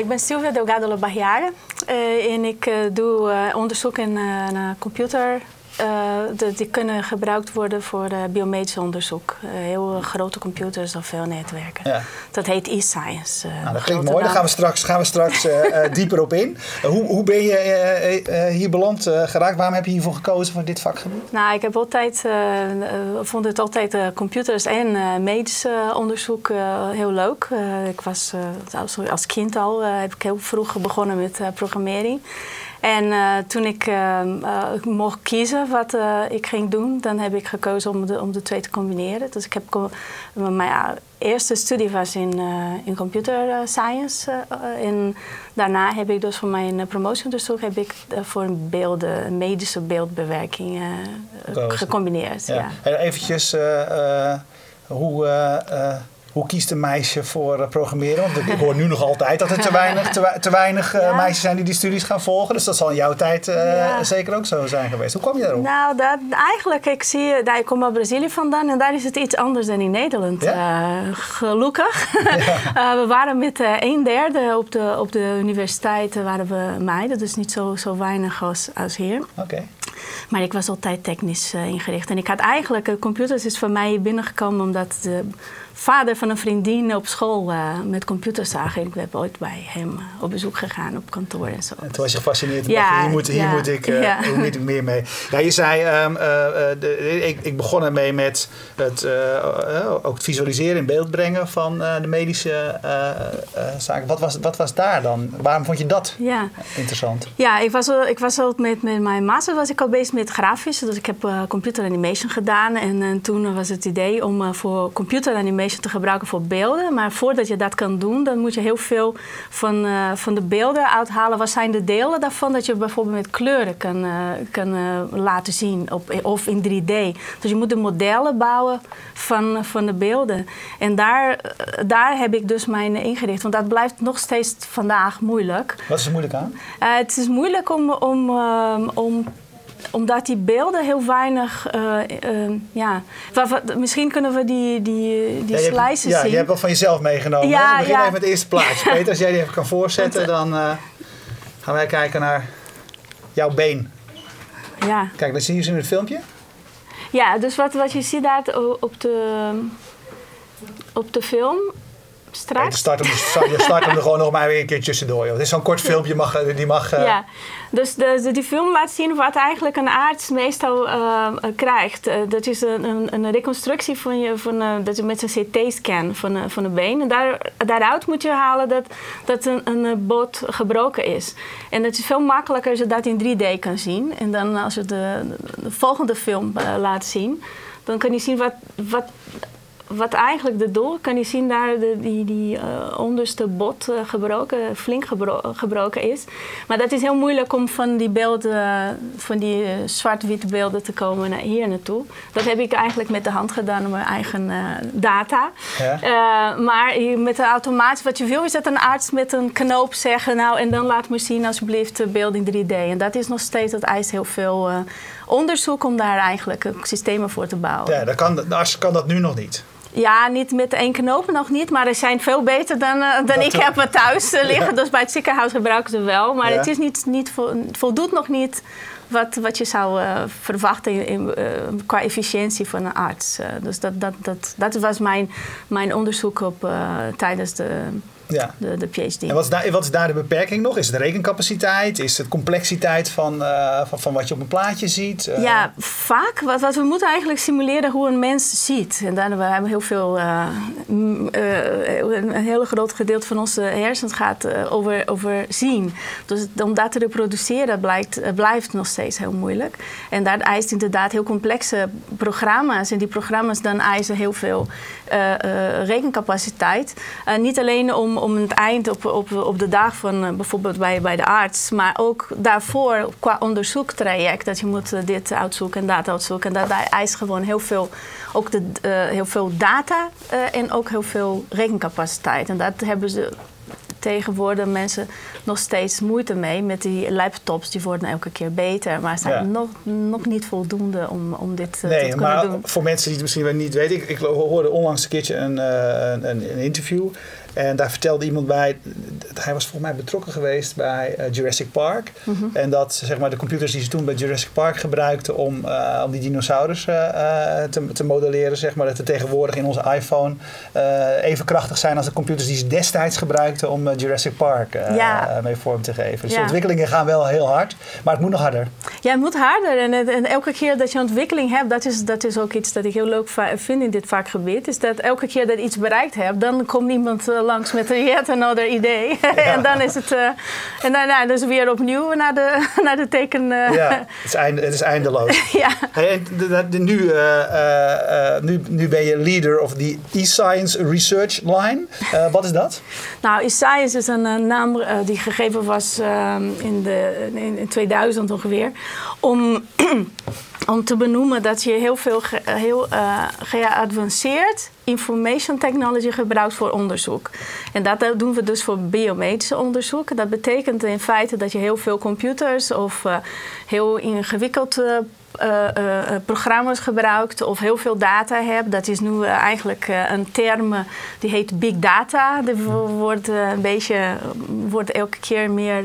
ik ben Silvia Delgado Labarriara en ik doe onderzoek in computer uh, die kunnen gebruikt worden voor uh, biomedisch onderzoek. Uh, heel grote computers of veel netwerken. Ja. Dat heet e-science. nou, dat klinkt mooi. Daar gaan we straks, gaan we straks dieper op in. hoe, hoe ben je hier beland geraakt? Waarom heb je hiervoor gekozen voor dit vakgebied? Nou, ik heb altijd, vond het altijd computers en medisch onderzoek heel leuk. ik was als kind al, heb ik heel vroeg begonnen met programmering. En uh, toen ik uh, uh, mocht kiezen wat ik ging doen, dan heb ik gekozen om de, om de twee te combineren. Dus ik heb mijn eerste studie was in, in computer science. en daarna heb ik dus voor mijn promotieonderzoek heb ik voor beelden, medische beeldbewerking gecombineerd. Ja. Ja. Eventjes hoe hoe kiest een meisje voor eh, programmeren? Want ik hoor nu nog altijd dat er te weinig, te, weinig uh, meisjes zijn die die studies gaan volgen. Dus dat zal in jouw tijd uh, zeker ook zo zijn geweest. Hoe kwam je daarop? Nou, dat, eigenlijk, ik zie, nou, ik kom uit Brazilië vandaan en daar is het iets anders dan in Nederland. Ja? gelukkig. we waren met een derde op de, op de universiteit waren we meiden, dus niet zo, zo weinig als, als hier. Oké. Maar ik was altijd technisch ingericht. En ik had eigenlijk, computers is voor mij binnengekomen omdat de vader van een vriendin op school uh, met computers zagen. Ik ben ooit bij hem uh, op bezoek gegaan op kantoor en zo. En toen was je gefascineerd en ja, hier, moet, hier, moet ik, uh, ja. hier moet ik meer mee. Ja, je zei, um, de, ik, ik, begon ermee met het, ook het visualiseren in beeld brengen van de medische zaken. Wat was, wat was daar dan? Waarom vond je dat ja. interessant? Ja, ik was, ik was al met, met mijn master was ik al bezig met grafisch. Dus ik heb computer animation gedaan. En toen was het idee om voor computer animation te gebruiken voor beelden. Maar voordat je dat kan doen, dan moet je heel veel van, uh, van de beelden uithalen. Wat zijn de delen daarvan dat je bijvoorbeeld met kleuren kan, uh, kan uh, laten zien op, of in 3D. Dus je moet de modellen bouwen van, van de beelden. En daar, daar heb ik dus mijn ingericht. Want dat blijft nog steeds vandaag moeilijk. Wat is er moeilijk aan? het is moeilijk om, om, om omdat die beelden heel weinig. Uh, uh, ja. Misschien kunnen we die, die, die ja, slices ja, zien. Ja, je hebt wel van jezelf meegenomen. Ja, We beginnen even met het eerste plaatje. Peter, als jij die even kan voorzetten, dan uh, gaan wij kijken naar jouw been. Ja. Kijk, dan zie je ze in het filmpje. Ja, dus wat, wat je ziet daar op de, op de film start hem, je start hem er gewoon nog maar weer een keer tussendoor. Joh. Het is zo'n kort filmpje, mag, eh, die mag... Uh... Ja, dus de, die film laat zien wat eigenlijk een arts meestal uh, krijgt. Uh, dat is een, een, een, reconstructie van je, van, dat je met een CT-scan van, van een been. En daar, daaruit moet je halen dat, dat een, een bot gebroken is. En het is veel makkelijker als je dat in 3D kan zien. En dan als je de, de volgende film laat zien... dan kan je zien wat, wat wat eigenlijk de doel, kan je zien daar de, die, die uh, onderste bot uh, gebroken, flink gebro gebroken is. Maar dat is heel moeilijk om van die beelden, van die uh, zwart-witte beelden te komen naar hier naartoe. Dat heb ik eigenlijk met de hand gedaan op mijn eigen data. Ja. maar met de automaat, wat je wil is dat een arts met een knoop zeggen, nou en dan laat me zien alsjeblieft beeld in 3D. En dat is nog steeds, dat eist heel veel onderzoek om daar eigenlijk systemen voor te bouwen. Ja, dat kan, de arts kan dat nu nog niet. Ja, niet met één knoop nog niet, maar er zijn veel beter dan, uh, dan ik heb thuis uh, liggen. Dus bij het ziekenhuis gebruiken ze wel. Maar het is niet, niet voldoet nog niet wat, wat je zou uh, verwachten in, qua efficiëntie van een arts. dus dat, dat, dat, dat was mijn, mijn onderzoek op, tijdens de ja. de, de PhD. En wat is, daar, wat is daar de beperking nog? Is het rekencapaciteit? Is het complexiteit van, uh, van, van wat je op een plaatje ziet? Uh... Ja, vaak. Wat, wat we moeten eigenlijk simuleren hoe een mens ziet. En daar we hebben heel veel, uh, een heel groot gedeelte van onze hersens gaat over, over zien. Dus om dat te reproduceren blijkt, blijft nog steeds heel moeilijk. En dat eist inderdaad heel complexe programma's. En die programma's dan eisen heel veel rekencapaciteit. niet alleen om om het eind op, op, op de dag van uh, bijvoorbeeld bij, bij de arts, maar ook daarvoor qua onderzoektraject, dat je moet uh, dit uitzoeken en dat uitzoeken. En dat eist gewoon heel veel, ook de, uh, heel veel data en ook heel veel rekencapaciteit. En dat hebben ze tegenwoordig mensen nog steeds moeite mee. Met die laptops, die worden elke keer beter. Maar zijn nog, nog niet voldoende om, om dit nee, te kunnen maar Voor mensen die het misschien wel niet weten. Ik, ik hoorde onlangs een keertje een, een, een interview. En daar vertelde iemand bij, hij was volgens mij betrokken geweest bij uh, Jurassic Park. Mhm. En dat zeg maar, de computers die ze toen bij Jurassic Park gebruikten om, uh, om die dinosaurus uh, te, te, modelleren, zeg maar, dat er tegenwoordig in onze iPhone even krachtig zijn als de computers die ze destijds gebruikten om Jurassic Park mee vorm te geven. Dus de ontwikkelingen gaan wel heel hard, maar het moet nog harder. Ja, het moet harder. En, en elke keer dat je ontwikkeling hebt, dat is, dat is ook iets dat ik heel leuk vind in dit vakgebied, is dat elke keer dat je iets bereikt hebt, dan komt iemand langs met een yet another idee. en dan is het. Uh, en dan nou, dus weer opnieuw naar de, naar de teken. Uh, ja, het is, einde, het is eindeloos. ja. en de, de, nu, uh, nu, nu ben je leader of the e-science research line. wat is dat? Nou, e-science is een naam die gegeven was in, de, in 2000 ongeveer. Om. om te benoemen dat je heel veel heel, uh, geavanceerd information technology gebruikt voor onderzoek. En dat doen we dus voor biomedische onderzoek. Dat betekent in feite dat je heel veel computers of uh, heel ingewikkelde uh, programma's gebruikt of heel veel data hebt. Dat is nu eigenlijk een term die heet big data. Die wordt een beetje wordt elke keer meer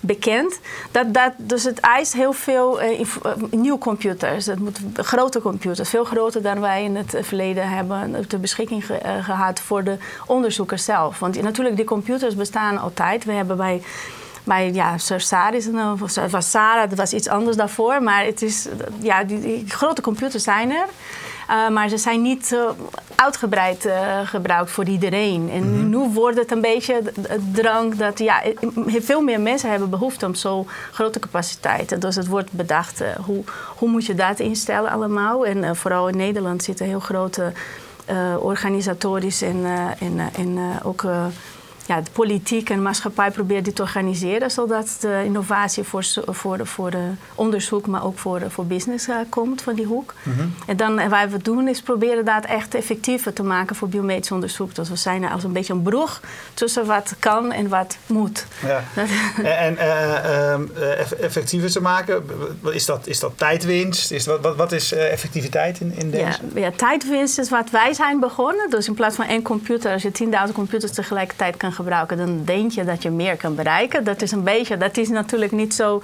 bekend. Dat, dat, dus het eist heel veel nieuwe computers. Het moet grote computers, veel groter dan wij in het verleden hebben ter beschikking gehad voor de onderzoekers zelf. Want natuurlijk, die computers bestaan altijd. We hebben bij bij ja, Sarsaris of was Sarah, dat was iets anders daarvoor. Maar het is, ja, die, grote computers zijn er. Uh, maar ze zijn niet uh, uitgebreid uh, gebruikt voor iedereen. En mm -hmm. nu wordt het een beetje drang dat ja, veel meer mensen hebben behoefte om zo'n grote capaciteiten. Dus het wordt bedacht hoe, hoe moet je dat instellen allemaal. En vooral in Nederland zitten heel grote organisatorische en, en, en ook ja, de politiek en maatschappij probeert dit te organiseren, zodat de innovatie voor, voor, voor de onderzoek, maar ook voor, voor business uh, komt van die hoek. Mhm. En dan en wat we doen is proberen dat echt effectiever te maken voor biomedisch onderzoek. Dus we zijn als een beetje een brug tussen wat kan en wat moet. Ja. en uh, effectiever te maken, is dat, is dat tijdwinst? Is, wat, wat is effectiviteit in, in deze? Ja, ja, tijdwinst is wat wij zijn begonnen. Dus in plaats van één computer, als je 10.000 computers tegelijkertijd kan gebruiken, dan denk je dat je meer kan bereiken. Dat is een beetje, dat is natuurlijk niet zo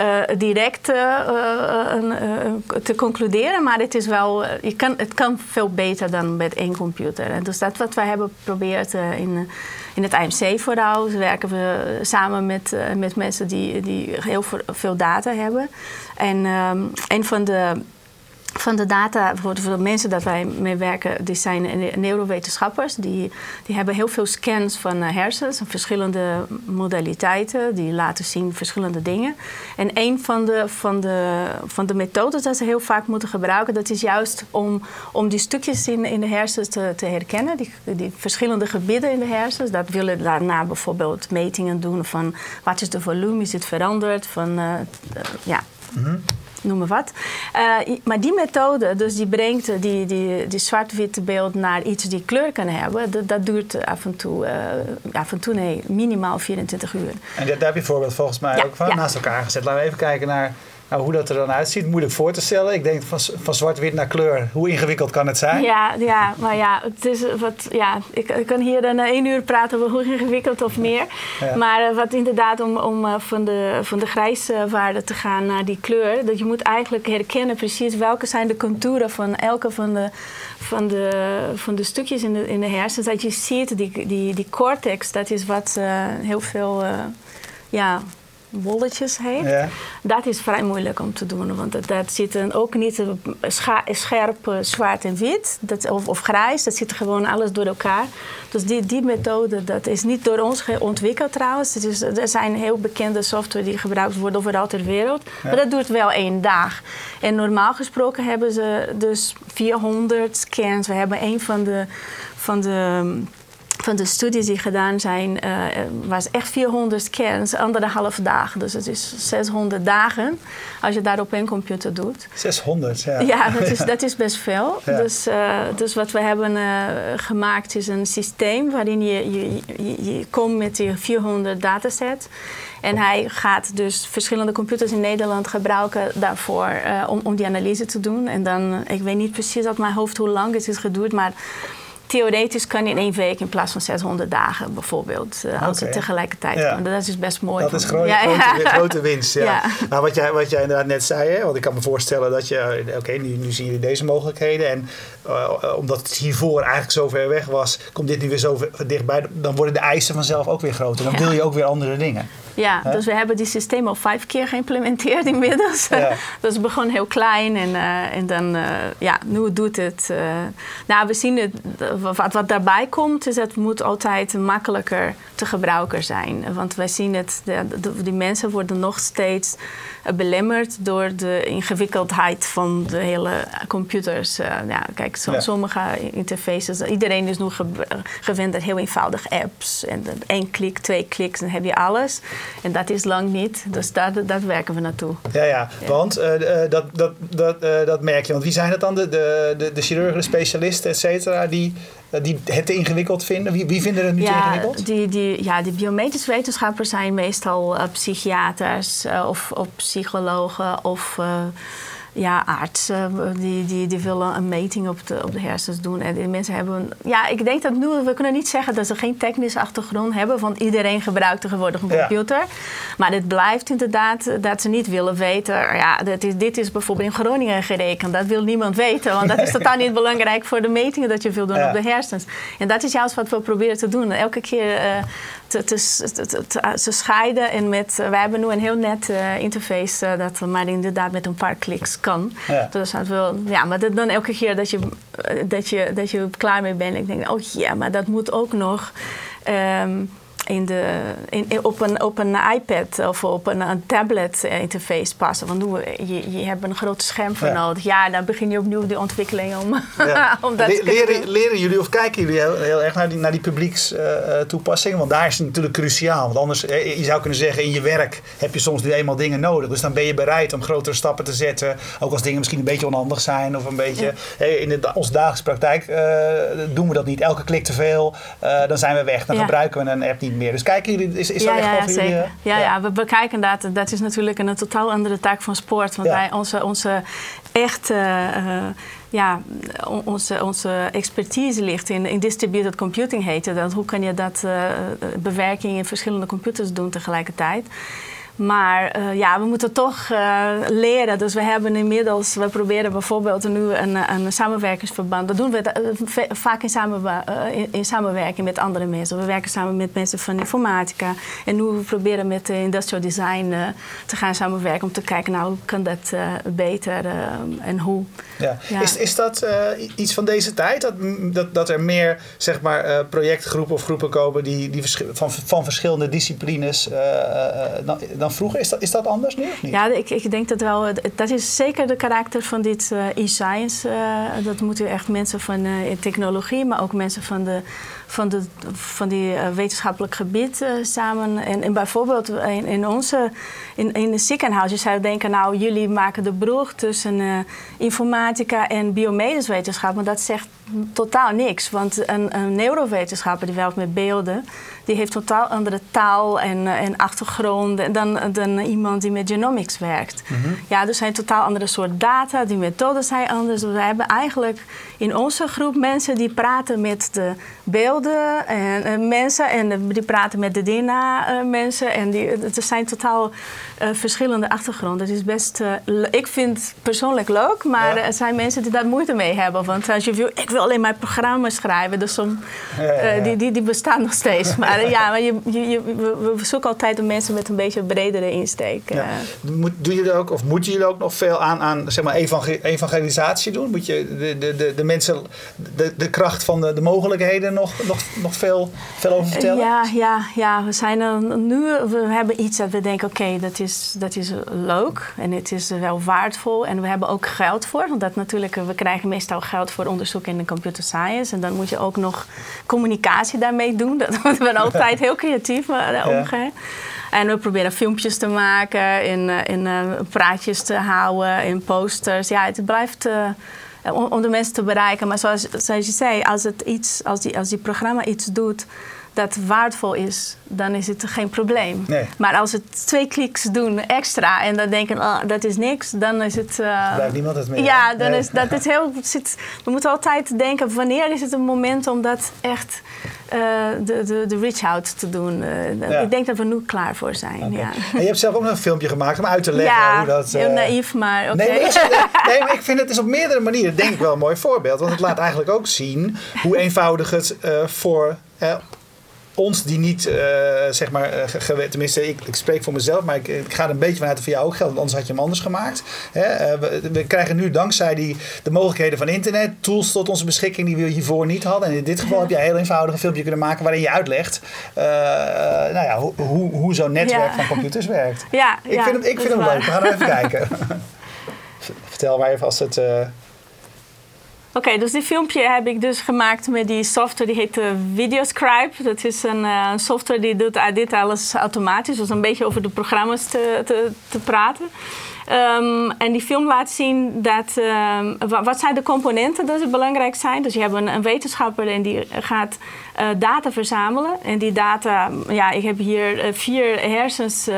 uh, direct uh, uh, te concluderen, maar het is wel, je kan, het kan veel beter dan met één computer. En dus dat wat wij hebben geprobeerd in, in het IMC vooral. Dus werken we samen met, met mensen die, die heel veel data hebben. En um, een van de van de data, voor de, mensen dat wij mee werken, die zijn neurowetenschappers. Die, die hebben heel veel scans van eh, hersens, verschillende modaliteiten, die laten zien verschillende dingen. En een van de, van de, van de methodes dat ze heel vaak moeten gebruiken, dat is juist om, om die stukjes in, in de hersens te, te herkennen, die, die verschillende gebieden in de hersens. Dat willen daarna bijvoorbeeld metingen doen van wat is de volume, is het veranderd, van uh, ja. Mm noem maar wat. Uh, maar die methode, dus die brengt die, die, die zwart-witte beeld naar iets die kleur kan hebben, dat, dat duurt af en toe, uh, af en toe nee, minimaal 24 uur. En daar heb je voorbeeld volgens mij ook van naast elkaar gezet. Laten we even kijken naar nou, hoe dat er dan uitziet, moeilijk voor te stellen. Ik denk van, van zwart-wit naar kleur. Hoe ingewikkeld kan het zijn? Ja, ja maar ja, het is wat, ja ik, ik kan hier dan één uur praten over hoe ingewikkeld of meer. Maar uh, wat inderdaad om, om uh, van, de, van de grijswaarde te gaan naar die kleur. Dat je moet eigenlijk herkennen precies welke zijn de contouren van elke van de, van de, van de stukjes in de, in de hersens. Dat je ziet, die, die, die cortex, dat is wat uh, heel veel... ja, wolletjes heeft. Ja. Dat is vrij moeilijk om te doen, want dat, zit ook niet scherp zwart en wit dat, of, of grijs. Dat zit gewoon alles door elkaar. Dus die, die methode dat is niet door ons ontwikkeld trouwens. Het is, er zijn heel bekende software die gebruikt wordt overal ter wereld. Maar dat duurt wel één dag. En normaal gesproken hebben ze dus 400 scans. We hebben een van de, van de van de studies die gedaan zijn, uh, was echt 400 scans, anderhalf dagen. Dus het is 600 dagen als je dat op een computer doet. 600, ja. Ja, dat is, dat is best veel. Dus, uh, dus wat we hebben uh, gemaakt is een systeem waarin je, je, je, je komt met die 400 datasets. En hij gaat dus verschillende computers in Nederland gebruiken daarvoor om, om die analyse te doen. En dan, ik weet niet precies uit mijn hoofd hoe lang het is geduurd, maar theoretisch kan in één week in plaats van 600 dagen bijvoorbeeld. Uh, als het tegelijkertijd kan. Dat is best mooi. Dat is grote, ja, grote, grote, winst. Ja. Nou, wat, jij, wat jij inderdaad net zei, hè, want ik kan me voorstellen dat je, oké, nu, nu zie je deze mogelijkheden. En uh, omdat het hiervoor eigenlijk zo ver weg was, komt dit nu weer zo dichtbij. Dan worden de eisen vanzelf ook weer groter. Dan wil je ook weer andere dingen. Ja, dus we hebben die systeem al vijf keer geïmplementeerd inmiddels. Ja. dus het begon heel klein en, uh, en dan, uh, ja, nu doet het. Uh, nou, we zien het, wat, wat daarbij komt, is dat het moet altijd makkelijker te gebruiken zijn. Want wij zien het, de, de, die mensen worden nog steeds belemmerd door de ingewikkeldheid van de hele computers. Ja, kijk, so, sommige interfaces, iedereen is nu gewend aan heel eenvoudig apps. En één klik, twee kliks, dan heb je alles. En dat is lang niet, dus daar, werken we naartoe. Ja, ja, want uh, dat, dat, dat, dat merk je. Want wie zijn het dan? De, de, de chirurgen, de specialisten, et cetera, die die het te ingewikkeld vinden? Wie, wie vinden het niet ja, ingewikkeld? Die, die, ja, die biomedische wetenschappers zijn meestal psychiaters of, of psychologen of ja, artsen die, die, die willen een meting op de, op de hersens doen. En die mensen hebben. Ja, ik denk dat nu. We kunnen niet zeggen dat ze geen technische achtergrond hebben, want iedereen gebruikt tegenwoordig een computer. Maar het blijft inderdaad dat ze niet willen weten. Ja, dit is, dit is bijvoorbeeld in Groningen gerekend. Dat wil niemand weten, want dat is totaal niet belangrijk voor de metingen dat je wil doen op de hersens. En dat is juist wat we proberen te doen. Elke keer uh, te, te, te, scheiden. En met, uh, wij hebben nu een heel net uh, interface dat maar inderdaad met een paar kliks kan. Ja. Dus dat wil, ja, maar dat, dan elke keer dat je, dat, je, dat je klaar mee bent, ik denk, oh ja, maar dat moet ook nog. Um, in de, in, op, een, op een iPad of op een, een tablet interface passen. Want je, je hebt een groot scherm voor nodig. Ja, dan begin je opnieuw de ontwikkeling om, ja. om dat Le leren, leren jullie of kijken jullie heel, heel erg naar die, naar die publiekstoepassingen? Uh, want daar is het natuurlijk cruciaal. Want anders, je zou kunnen zeggen, in je werk heb je soms nu eenmaal dingen nodig. Dus dan ben je bereid om grotere stappen te zetten. Ook als dingen misschien een beetje onhandig zijn of een beetje... Ja. in de, onze dagelijkse praktijk uh, doen we dat niet. Elke klik te veel, uh, dan zijn we weg. Dan gebruiken we een app niet meer. Dus kijken jullie, is, is ja, dat echt ja, ja, zeker. Jullie, ja, ja, we bekijken dat. Dat is natuurlijk een, totaal andere taak van sport. Want wij, onze, onze echte... Uh, ja, onze, onze expertise ligt in, in distributed computing heet het. hoe kan je dat uh, bewerking in verschillende computers doen tegelijkertijd? Maar uh, ja, we moeten toch uh, leren. Dus we hebben inmiddels, we proberen bijvoorbeeld nu een, een samenwerkingsverband. Dat doen we uh, vaak in, samen, in, in, samenwerking met andere mensen. We werken samen met mensen van informatica. En nu we proberen met industrial design te gaan samenwerken om te kijken, nou, hoe kan dat beter en hoe. Ja. ja. Is, is dat iets van deze tijd? Dat, dat, dat er meer zeg maar, projectgroepen of groepen komen die, die van, van verschillende disciplines dan, dan vroeger. Is dat, is dat anders nu niet? Ja, ik, ik denk dat wel. Dat is zeker de karakter van dit uh, e-science. Uh, dat moeten echt mensen van technologie, maar ook mensen van, de, van, de, van die wetenschappelijk gebied samen. En, en bijvoorbeeld in, in onze in, in het ziekenhuis, je zou denken, nou, jullie maken de brug tussen informatica en biomedisch wetenschap. Maar dat zegt totaal niks. Want een, een neurowetenschapper die werkt met beelden die heeft totaal andere taal en, eh, en achtergrond dan, dan iemand die met genomics werkt. Mm Ja, dus zijn totaal andere soort data, die methoden zijn anders. Dus we hebben eigenlijk in onze groep mensen die praten met de beelden en, en mensen en die praten met de DNA-mensen. En die, het zijn totaal uh, verschillende achtergronden. Het is best, uh, ik vind het persoonlijk leuk, maar er zijn mensen die daar moeite mee hebben. Want als je wil, ik wil alleen maar programma's schrijven, dus uh, die, die, die bestaan nog steeds. Maar ja, maar je, je, we zoeken altijd mensen met een beetje bredere insteek. Ja. Moet, doe je ook, of moeten jullie ook nog veel aan, aan zeg maar evangelisatie doen? Moet je de, de, de, de mensen, de, de kracht van de, de mogelijkheden nog, nog, nog veel, veel over vertellen? Ja, ja, ja, we zijn er nu, we hebben iets dat we denken, oké, dat, is, dat is leuk en het is wel waardevol. En we hebben ook geld voor, want dat natuurlijk, we krijgen meestal geld voor onderzoek in de computer science. En dan moet je ook nog communicatie daarmee doen. Dat we altijd heel creatief uh, omgaan. En we proberen filmpjes te maken, in, uh, in uh, praatjes te houden, in posters. Ja, het blijft om, om, de mensen te bereiken. Maar zoals, zoals je zei, als, het iets, als, die, als die programma iets doet dat waardevol is, dan is het geen probleem. Maar als het twee kliks doen extra en dan denken, oh, dat is niks, dan is het... Uh, Blijft niemand het mee. Ja, dan is dat het heel... Zit, we moeten altijd denken, wanneer is het een moment om dat echt uh, de, de, de reach-out te doen. Uh, Ik denk dat we nu klaar voor zijn. Ja. En je hebt zelf ook nog een filmpje gemaakt om uit te leggen ja, hoe dat... heel naïef, maar oké. Nee, nee, maar ik vind het is op meerdere manieren denk ik wel een mooi voorbeeld. Want het laat eigenlijk ook zien hoe eenvoudig het voor ons die niet, uh, zeg maar, uh, tenminste, ik, ik, spreek voor mezelf, maar ik, ik ga er een beetje vanuit dat voor jou ook geldt, want anders had je hem anders gemaakt. Hè? Uh, we, we, krijgen nu dankzij die, de mogelijkheden van internet tools tot onze beschikking die we hiervoor niet hadden. En in dit geval heb je een heel eenvoudig een filmpje kunnen maken waarin je uitlegt nou ja, hoe, hoe, hoe zo'n netwerk van computers werkt. Ja, ik vind hem, ik vind hem leuk. We gaan even kijken. Vertel maar even als het. Oké, dus die filmpje heb ik dus gemaakt met die software die heet Videoscribe. Dat is een uh, software die doet dit alles automatisch. Dus een beetje over de programma's te, te, te praten. Um, en die film laat zien dat, um, wat zijn de componenten die belangrijk zijn. Dus je hebt een, een wetenschapper en die gaat uh, data verzamelen. En die data, ja, ik heb hier uh, vier hersens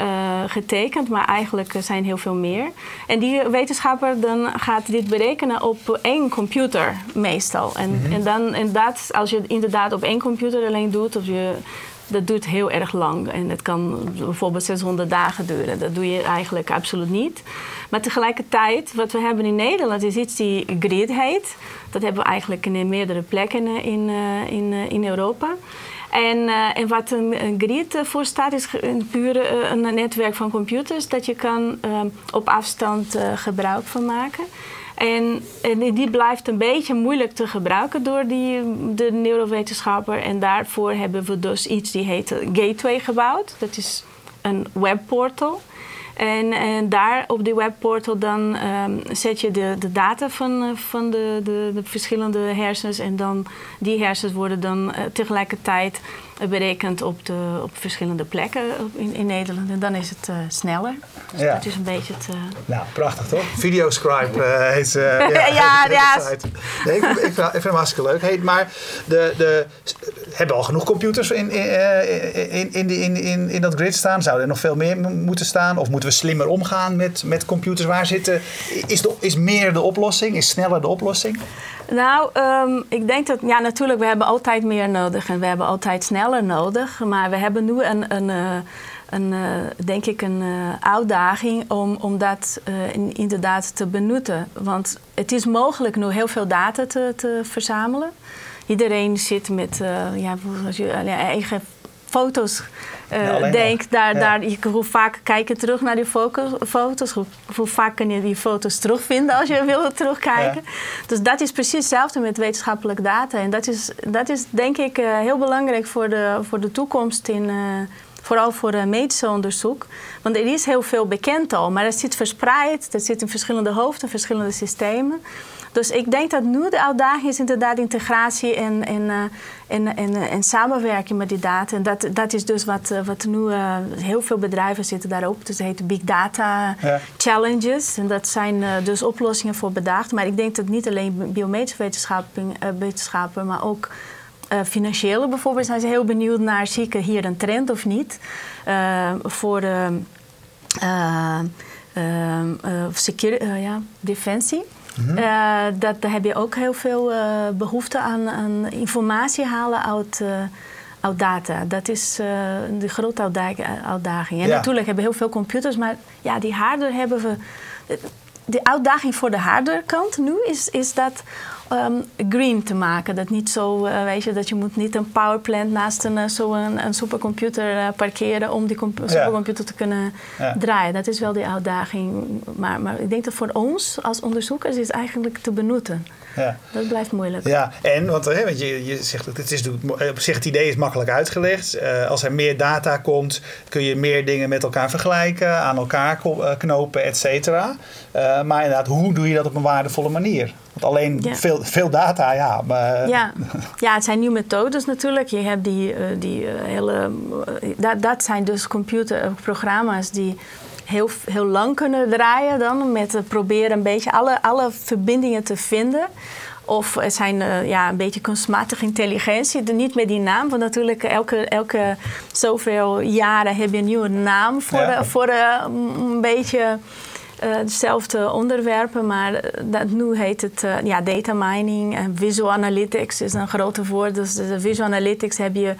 uh, uh, getekend, maar eigenlijk zijn heel veel meer. En die wetenschapper dan gaat dit berekenen op één computer meestal. En, mm -hmm. en dan inderdaad, als je het inderdaad op één computer alleen doet, of je dat duurt heel erg lang. En het kan bijvoorbeeld 600 dagen duren. Dat doe je eigenlijk absoluut niet. Maar tegelijkertijd, wat we hebben in Nederland is iets die grid heet. Dat hebben we eigenlijk in meerdere plekken in, uh, in, in Europa. En, uh, en wat een, grid voor staat, is een puur uh, een netwerk van computers dat je kan uh, op afstand gebruik van maken. En, en, die blijft een beetje moeilijk te gebruiken door die, de neurowetenschapper. En daarvoor hebben we dus iets die heet Gateway gebouwd. Dat is een webportal. En, en daar op die webportal dan um, zet je de, de data van, van de, de, de, verschillende hersens. En dan die hersens worden dan uh, tegelijkertijd berekend op, de, op verschillende plekken in, in Nederland. En dan is het uh, sneller. Dus ja. dat is een beetje het... Uh... Nou, prachtig toch? Videoscribe uh, heet ja, ja, ja. Nee, ik, ik, vind, ik vind hem hartstikke leuk. Hey, maar de, de, hebben al genoeg computers in, in, in, in, in, in dat grid staan? Zouden er nog veel meer moeten staan? Of moeten we slimmer omgaan met, met computers? Waar zitten... Is, de, is meer de oplossing? Is sneller de oplossing? Nou, um, ik denk dat, ja, natuurlijk, we hebben altijd meer nodig en we hebben altijd sneller nodig. Maar we hebben nu een, een, eh, een, een denk ik, een uh, uitdaging om, om dat in, inderdaad te benutten. Want het is mogelijk nu heel veel data te, te verzamelen. Iedereen zit met ja, je eigen foto's uh, denk, daar, ja. daar, je, hoe vaak kijk je terug naar die foto's, hoe, hoe, vaak kun je die foto's terugvinden als je wil terugkijken. Ja. Dus dat is precies hetzelfde met wetenschappelijke data. En dat is, dat is denk ik uh, heel belangrijk voor de, voor de toekomst in, uh, vooral voor uh, medische onderzoek. Want er is heel veel bekend al, maar dat zit verspreid, dat zit in verschillende hoofden, verschillende systemen. Dus ik denk dat nu de uitdaging is inderdaad integratie en, en, eh, en, en, en samenwerking met die data. En dat, dat is dus wat, eh, wat nu uh, heel veel bedrijven zitten daarop. Dus het heet Big Data Challenges. En dat zijn uh, dus oplossingen voor bedacht. Maar ik denk dat niet alleen biomedische wetenschappen, maar ook uh, financiële bijvoorbeeld zijn ze heel benieuwd naar zie ik hier een trend of niet. Uh, voor uh, ja, defensie. Mm dat, daar heb je ook heel veel uh, behoefte aan, aan, informatie halen uit, uh, uit data. Dat is de grote uitdaging. En natuurlijk hebben we heel veel computers, maar ja, die hardware hebben we. De uitdaging voor de hardware kant nu is, is dat um, green te maken. Dat niet zo, uh, weet je, dat je moet niet een powerplant naast een, uh, zo een, een supercomputer uh, parkeren om die supercomputer te kunnen ja. draaien. Dat is wel die uitdaging. Maar, maar ik denk dat voor ons als onderzoekers is eigenlijk te benutten. Ja. Dat blijft moeilijk. Ja, en want, hè, want je, je zegt dat het is op zich het idee is makkelijk uitgelegd. Uh, als er meer data komt, kun je meer dingen met elkaar vergelijken, aan elkaar knopen, et cetera. Uh, maar inderdaad, hoe doe je dat op een waardevolle manier? Want alleen ja. veel, veel data, ja. Maar... Ja. ja, het zijn nieuwe methodes natuurlijk. Je hebt die, die hele. Dat, dat zijn dus computerprogramma's die heel, heel lang kunnen draaien dan. Met proberen een beetje alle, alle verbindingen te vinden Of het zijn ja, een beetje kunstmatige intelligentie. Niet met die naam, want natuurlijk elke, elke zoveel jaren heb je een nieuwe naam voor, voor een beetje uh, dezelfde onderwerpen, maar eh, dat, nu heet het uh, ja, data mining en visual analytics is een grote woord. Dus de visual analytics heb je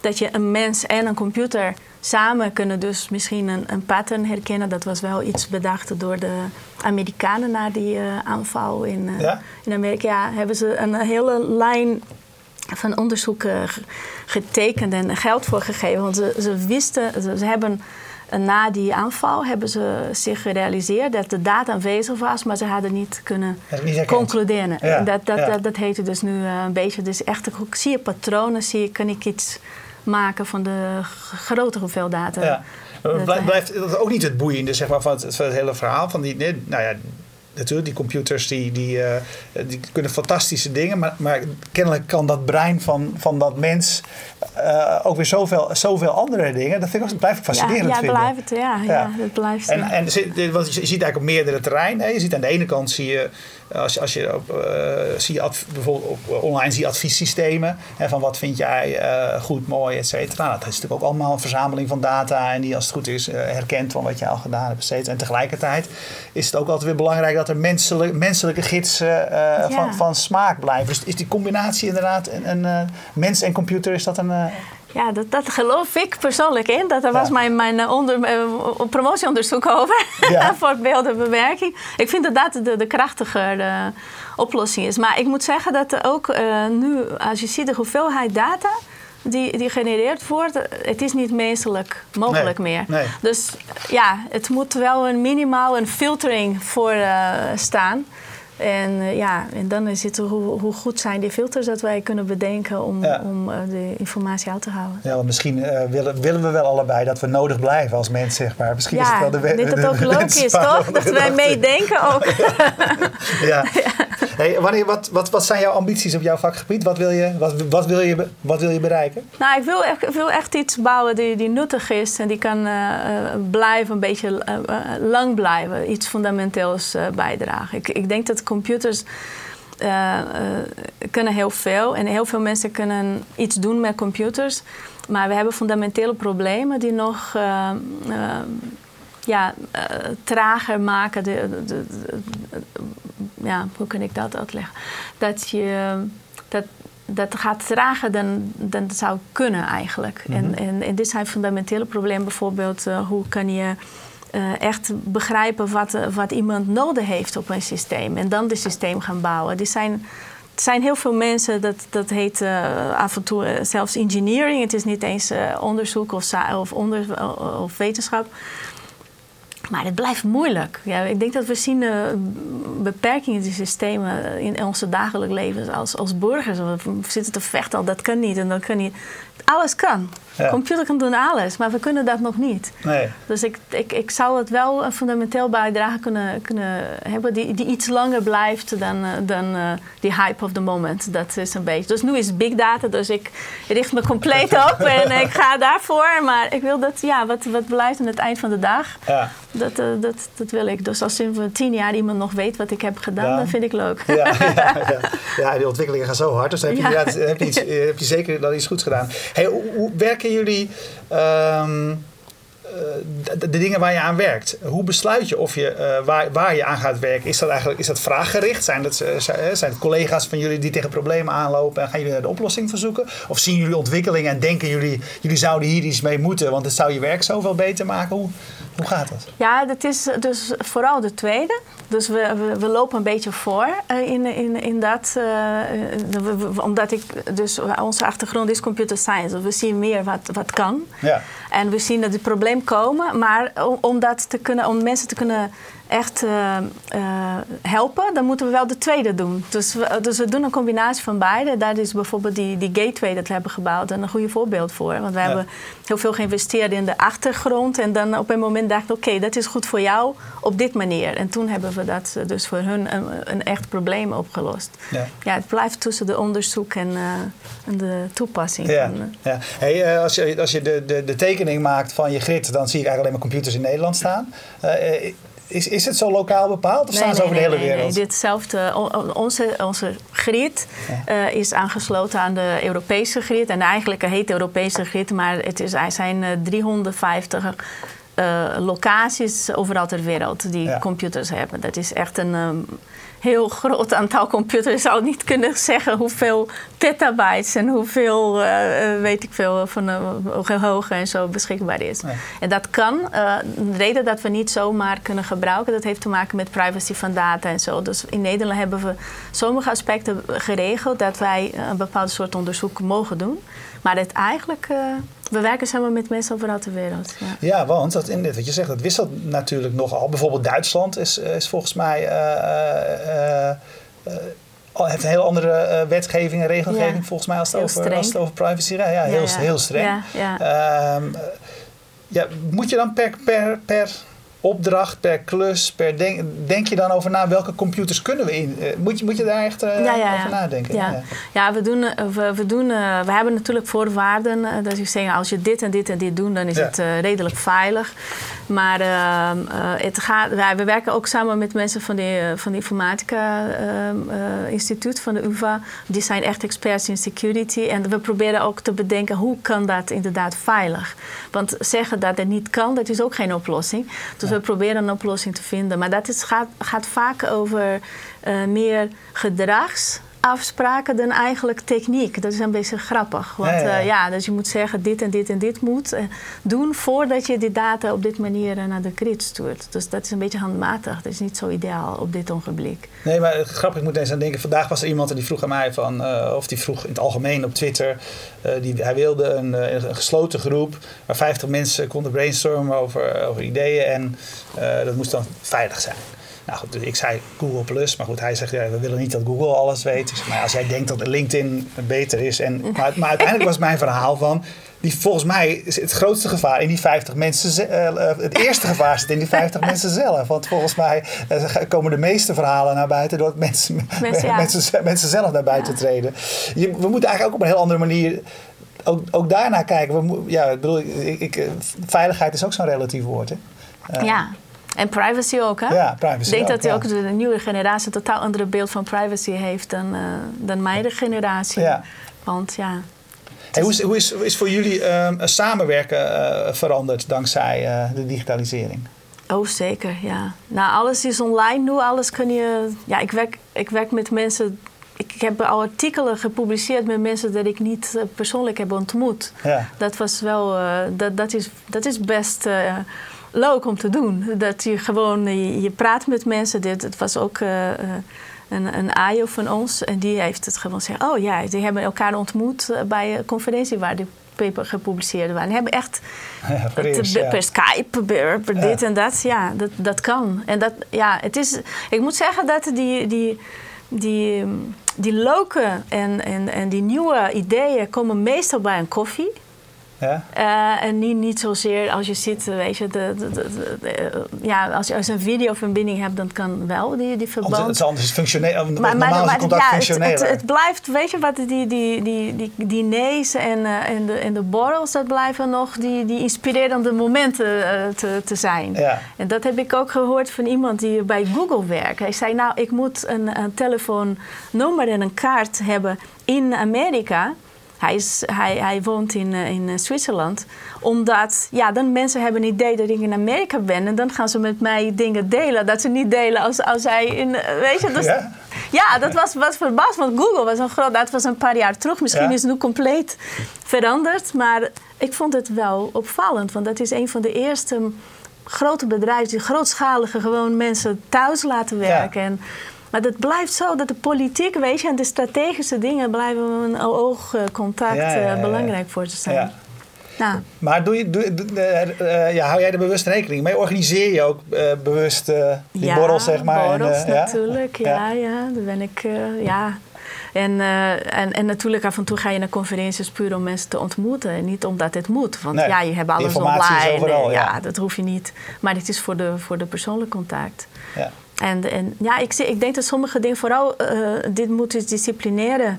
dat je een mens en een computer samen kunnen dus misschien een, een pattern herkennen. Dat was wel iets bedacht door de Amerikanen na die aanval in, in Amerika. Ja, hebben ze een hele lijn van onderzoek getekend en geld voor gegeven. Want ze, ze wisten, ze, ze hebben na die aanval hebben ze zich gerealiseerd dat de data aanwezig was, maar ze hadden niet kunnen concluderen. dat, dat, dat, dat heette dus nu eh, een beetje. Dus echt, zie je patronen, zie je, kan ik iets maken van de grote hoeveelheid data. Ja. Blijft dat ook niet het boeiende zeg maar, van, het, van het hele verhaal? Van die, nou ja, natuurlijk, die computers die, die, uh, die kunnen fantastische dingen, maar, maar kennelijk kan dat brein van, van dat mens uh, ook weer zoveel, zoveel andere dingen. Dat vind ik, blijf ik fascinerend ja, ja, vinden. Blijft, ja, ja. ja, dat blijft. En, en, want je ziet eigenlijk op meerdere terreinen. Je ziet aan de ene kant zie je als, als je op, uh, zie je bijvoorbeeld op, online zie je adviessystemen. Hè, van wat vind jij goed, mooi, et cetera. Nou, dat is natuurlijk ook allemaal een verzameling van data. En die als het goed is herkent van wat je al gedaan hebt, et cetera. En tegelijkertijd is het ook altijd weer belangrijk dat er menselijk, menselijke gidsen ja. van, van smaak blijven. Dus is die combinatie inderdaad een, een mens en computer, is dat een... Ja, dat, dat geloof ik persoonlijk in. Dat was mijn, mijn onder, promotieonderzoek over. Ja. voor beeldenbewerking. Ik vind dat dat de, de krachtiger de oplossing is. Maar ik moet zeggen dat er ook uh, nu, als je ziet de hoeveelheid data die, die genereerd wordt, het is niet menselijk mogelijk meer. Nee. Dus ja, het moet wel een minimaal een filtering voor uh, staan. En uh, ja, en dan is het hoe, hoe, goed zijn die filters dat wij kunnen bedenken om, om uh, de informatie uit te houden. Ja, want misschien uh, willen, willen we wel allebei dat we nodig blijven als mens, zeg maar. Misschien ja, is het wel de dit het ook logisch, toch? Dat wij meedenken ook. ja. Wanneer, wat, wat, wat zijn jouw ambities op jouw vakgebied? Wat wil je, wat, wat wil je, wat wil je bereiken? Nou, ik wil echt, wil echt iets bouwen die, die nuttig is en die kan blijven, een beetje lang blijven. Iets fundamenteels bijdragen. Ik, ik denk dat computers kunnen heel veel. En heel veel mensen kunnen iets doen met computers. Maar we hebben fundamentele problemen die nog uh, ja, trager maken. De, de, ja, hoe kan ik dat uitleggen? Dat je. Dat, dat gaat trager dan, dan het zou kunnen eigenlijk. en, mhm. en, en dit zijn fundamentele problemen. Bijvoorbeeld, hoe kan je uh, echt begrijpen wat, wat iemand nodig heeft op een systeem. En dan het systeem gaan bouwen. Er zijn, er zijn heel veel mensen, dat, dat heet uh, af en toe zelfs engineering. Het is niet eens onderzoek of, of, onder, of wetenschap. Maar het blijft moeilijk. Ja, ik denk dat we zien uh, beperkingen in die systemen in onze dagelijks leven als, als burgers. We zitten te vechten dat kan niet en dat kan niet. Alles kan. Computer kan doen alles, maar we kunnen dat nog niet. Nee. Dus ik, ik, ik zou het wel een fundamenteel bijdrage kunnen, kunnen hebben die, die iets langer blijft dan, uh, dan uh, die hype of the moment. Dat is een beetje. Dus nu is het big data, dus ik richt me compleet op en ik ga daarvoor. Maar ik wil dat, ja, wat, wat blijft aan het eind van de dag, ja. dat, uh, dat, dat wil ik. Dus als in tien jaar iemand nog weet wat ik heb gedaan, ja. dan vind ik leuk. Ja, ja, ja. ja, die ontwikkelingen gaan zo hard, dus dan heb je, heb je, iets, heb je zeker dat iets goeds gedaan. Hey, hoe, werken jullie um, de, de, dingen waar je aan werkt. Hoe besluit je of je, uh, waar, waar je aan gaat werken? Is dat eigenlijk is dat vraaggericht? Zijn, dat, zijn het collega's van jullie die tegen problemen aanlopen en gaan jullie naar de oplossing verzoeken? Of zien jullie ontwikkelingen en denken jullie, jullie zouden hier iets mee moeten, want het zou je werk zoveel beter maken? Hoe, hoe gaat dat? Ja, dat is dus vooral de tweede. Dus we, we, we lopen een beetje voor in, in, in dat. Uh, omdat ik, dus onze achtergrond is computer science. Dus we zien meer wat, wat kan. Ja. En we zien dat het probleem komen. Maar om, om dat te kunnen, om mensen te kunnen echt uh, uh, helpen, dan moeten we wel de tweede doen. Dus we, dus we doen een combinatie van beide. Daar is bijvoorbeeld die, die gateway dat we hebben gebouwd een goede voorbeeld voor. Want we hebben heel veel geïnvesteerd in de achtergrond. En dan op een moment dachten we, oké, dat is goed voor jou op dit manier. En toen hebben we dat eh, dus voor hun een, een echt probleem opgelost. Ja. ja, het blijft tussen de onderzoek en, uh, en de toepassing. Ja. Ja. Hey, als je, als je de, de, de tekening maakt van je grid, dan zie ik eigenlijk alleen maar computers in Nederland staan is, is het zo lokaal bepaald of staan ze over de hele wereld? Nee, ditzelfde. Onze, onze grid uh, is aangesloten aan de Europese grid. En eigenlijk heet Europese grid, maar het is, er zijn 350 uh, locaties overal ter wereld die computers hebben. Dat is echt een um, heel groot aantal computers. Ik zou niet kunnen zeggen hoeveel petabytes en hoeveel, uh, weet ik veel, van uh, geheugen en zo beschikbaar is. En dat kan. de reden dat we niet zomaar kunnen gebruiken, dat heeft te maken met privacy van data en zo. Dus in Nederland hebben we sommige aspecten geregeld dat wij een bepaald soort onderzoek mogen doen. Maar het eigenlijk we werken samen met mensen overal ter wereld. Ja, ja want dat, in dit, wat je zegt, dat wisselt natuurlijk nogal. Bijvoorbeeld Duitsland is, is volgens mij. Uh, uh, een heel andere wetgeving en regelgeving volgens mij als het, over, als het over privacy gaat. Ja, heel, heel streng. Ja, ehm, ja, moet je dan per, per, per opdracht, per klus, per denk, denk je dan over na welke computers kunnen we in? Eh, moet, je, moet je daar echt uh, over nadenken? Ja, ja. we, doen, eh, we, we, doen, we hebben natuurlijk voorwaarden. dat is zeggen, als je dit en dit en dit doet, dan is het redelijk veilig. Maar ehm, het gaat, we werken ook samen met mensen van de, van de Informatica ehm, Instituut, van de UvA. Die zijn echt experts in security. En we proberen ook te bedenken hoe kan dat inderdaad veilig. Want zeggen dat het niet kan, dat is ook geen oplossing. Dus we proberen een oplossing te vinden. Maar dat is, gaat, gaat vaak over uh, meer gedrags afspraken dan eigenlijk techniek. Dat is een beetje grappig. Want ja, ja. Uh, dus je moet zeggen, dit en dit en dit moet uh, doen voordat je die data op dit manier uh, naar de grid stuurt. Dus dat is een beetje handmatig. Dat is niet zo ideaal op dit ogenblik. Nee, maar grappig, ik moet eens aan denken. Vandaag was er iemand die vroeg aan mij van, of die vroeg in het algemeen op Twitter. die, hij wilde een, een, gesloten groep waar 50 mensen konden brainstormen over, over ideeën. En dat moest dan veilig zijn. Nou goed, dus ik zei Google Plus, maar goed, hij zegt ja, we willen niet dat Google alles weet. Ik zeg, maar als jij denkt dat LinkedIn beter is. En, maar, maar uiteindelijk was mijn verhaal van, die, volgens mij is het grootste gevaar in die 50 mensen. Uh, het eerste gevaar zit in die 50 mensen zelf. Want volgens mij uh, komen de meeste verhalen naar buiten door mensen, mensen, mensen, mensen, zelf naar buiten treden. Je, we moeten eigenlijk ook op een heel andere manier. Ook, ook daarnaar kijken. We, ja, ik bedoel, ik, ik, veiligheid is ook zo'n relatief woord. Hè? ja. En privacy ook, hè? Ja, privacy Ik denk dat ook de nieuwe generatie een totaal andere beeld van privacy heeft dan, uh, dan mijn generatie. Ja. Want ja... Hey, hoe, is, hoe, is, is voor jullie uh, samenwerken uh, veranderd dankzij uh, de digitalisering? Oh, zeker, ja. Nou, alles is online nu. Alles kun je... Ja, ik werk, ik werk met mensen... Ik, heb al artikelen gepubliceerd met mensen dat ik niet persoonlijk heb ontmoet. Ja. Dat was wel... dat, dat, is, dat is best leuk om te doen. Dat je gewoon, je, praat met mensen. Dit, het was ook uh, een, een AIO van ons. En die heeft het gewoon gezegd. Oh ja, die hebben elkaar ontmoet eh, bij een conferentie waar die paper gepubliceerd waren. Die hebben echt ja, per, Skype, per, dit en dat. Ja, dat, dat kan. En dat, ja, het is... Ik moet zeggen dat die... die die, die leuke en, en, en die nieuwe ideeën komen meestal bij een koffie. Ja? Uh, en niet, niet zozeer als je zit, weet je, de, de, de, ja, als je als een videoverbinding hebt, dan kan wel die, die verband. Het is anders functioneel, maar, normaal maar, contact ja, functioneel. Het, het, het, blijft, weet je wat, die, die, die, die diners en, uh, en, de, en de borrels, dat blijven nog die, die inspirerende momenten uh, te, te zijn. Ja. En dat heb ik ook gehoord van iemand die bij Google werkt. Hij zei, nou, ik moet een, een telefoonnummer en een kaart hebben in Amerika hij, is, hij, hij woont in, uh, in Zwitserland. Omdat, ja, dan mensen hebben een idee dat ik in Amerika ben. En dan gaan ze met mij dingen delen. Dat ze niet delen als, als hij in, uh, weet je. Dus, ja? ja? dat was wat verbaasd. Want Google was een groot, dat was een paar jaar terug. Misschien is het nu compleet veranderd. Maar ik vond het wel opvallend. Want dat is een van de eerste grote bedrijven die grootschalige gewoon mensen thuis laten werken. En maar het blijft zo dat de politiek, weet je, en de strategische dingen blijven een oogcontact ja, belangrijk voor te zijn. Nou. Maar doe je, doe, uh, ja, hou jij er bewust rekening mee? Organiseer je ook uh, bewust uh, die ja, borrels, zeg maar? borrels en, natuurlijk, ja. ja, ja. Daar ben ik, ja. En, en, en natuurlijk af en toe ga je naar conferenties puur om mensen te ontmoeten. En niet omdat het moet. Want ja, je hebt alles online. Overal, ja. dat hoef je niet. Maar het is voor de, voor de persoonlijke contact. Ja. En, en ja, ik, ik denk dat sommige dingen, vooral uh, dit multidisciplinaire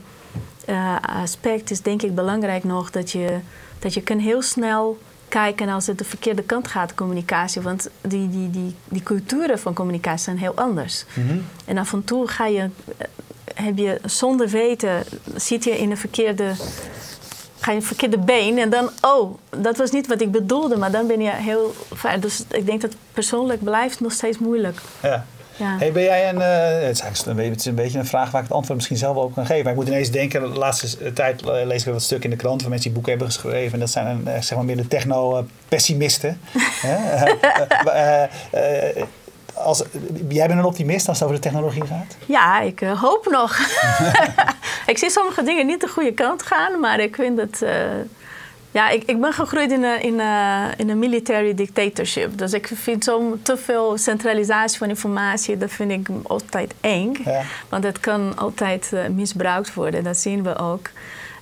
uh, aspect, is denk ik belangrijk nog dat je, dat je kan heel snel kijken als het de verkeerde kant gaat, communicatie. Want die, die, die, die culturen van communicatie zijn heel anders. Mhm. En af en toe ga je, eh, heb je zonder weten, zit je in een verkeerde ga je een verkeerde been en dan, oh, dat was niet wat ik bedoelde, maar dan ben je heel ver. Dus ik denk dat persoonlijk blijft nog steeds moeilijk. Ja. Ja. Hey, ben jij een, uh, het, is een, het is een beetje een vraag waar ik het antwoord misschien zelf ook kan geven. Maar ik moet ineens denken, de laatste tijd lees ik wat stukken in de krant van mensen die boeken hebben geschreven. En dat zijn een, eh, zeg maar meer de techno-pessimisten. als, jij bent een optimist als het over de technologie gaat? Ja, ik uh, hoop nog. ik zie sommige dingen niet de goede kant gaan, maar ik vind het. Uh, ja, ik, ik ben gegroeid in een, in, een, in een military dictatorship. Dus ik vind zo te veel centralisatie van informatie, dat vind ik altijd eng. Ja. Want het kan altijd uh, misbruikt worden, dat zien we ook.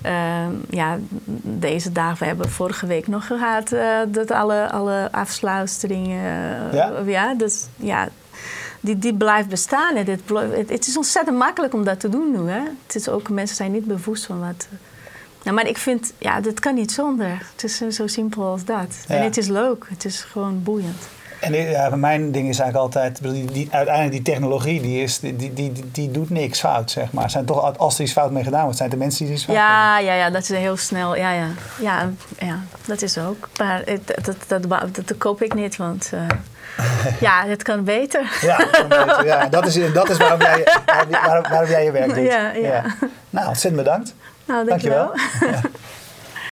Uh, ja, deze dagen, we hebben vorige week nog gehad uh, dat alle, alle afsluiteringen. ja? ja, dus ja, die, die blijft bestaan. Het, het, is ontzettend makkelijk om dat te doen nu. Hè? Het is ook, mensen zijn niet bewust van wat. Nou, maar ik vind, ja, dat kan niet zonder. Het is zo simpel als dat. En het is leuk, het is gewoon boeiend. En ja, mijn ding is eigenlijk altijd, die, die, uiteindelijk die technologie, die, is, die, die, die, die doet niks fout, zeg maar. Zijn toch, als er iets fout mee gedaan wordt, zijn de mensen die iets fout ja, Ja, ja, dat is heel snel. Ja, ja. Ja, ja dat is ook. Maar dat, dat, dat, dat, koop ik niet, want... Uh, ja, het kan beter. Ja, beter, ja. Dat, is, dat is waarom jij, waarom, waarom jij je werk doet. Ja, ja. Nou, ontzettend bedankt. Nou, dankjewel. dankjewel.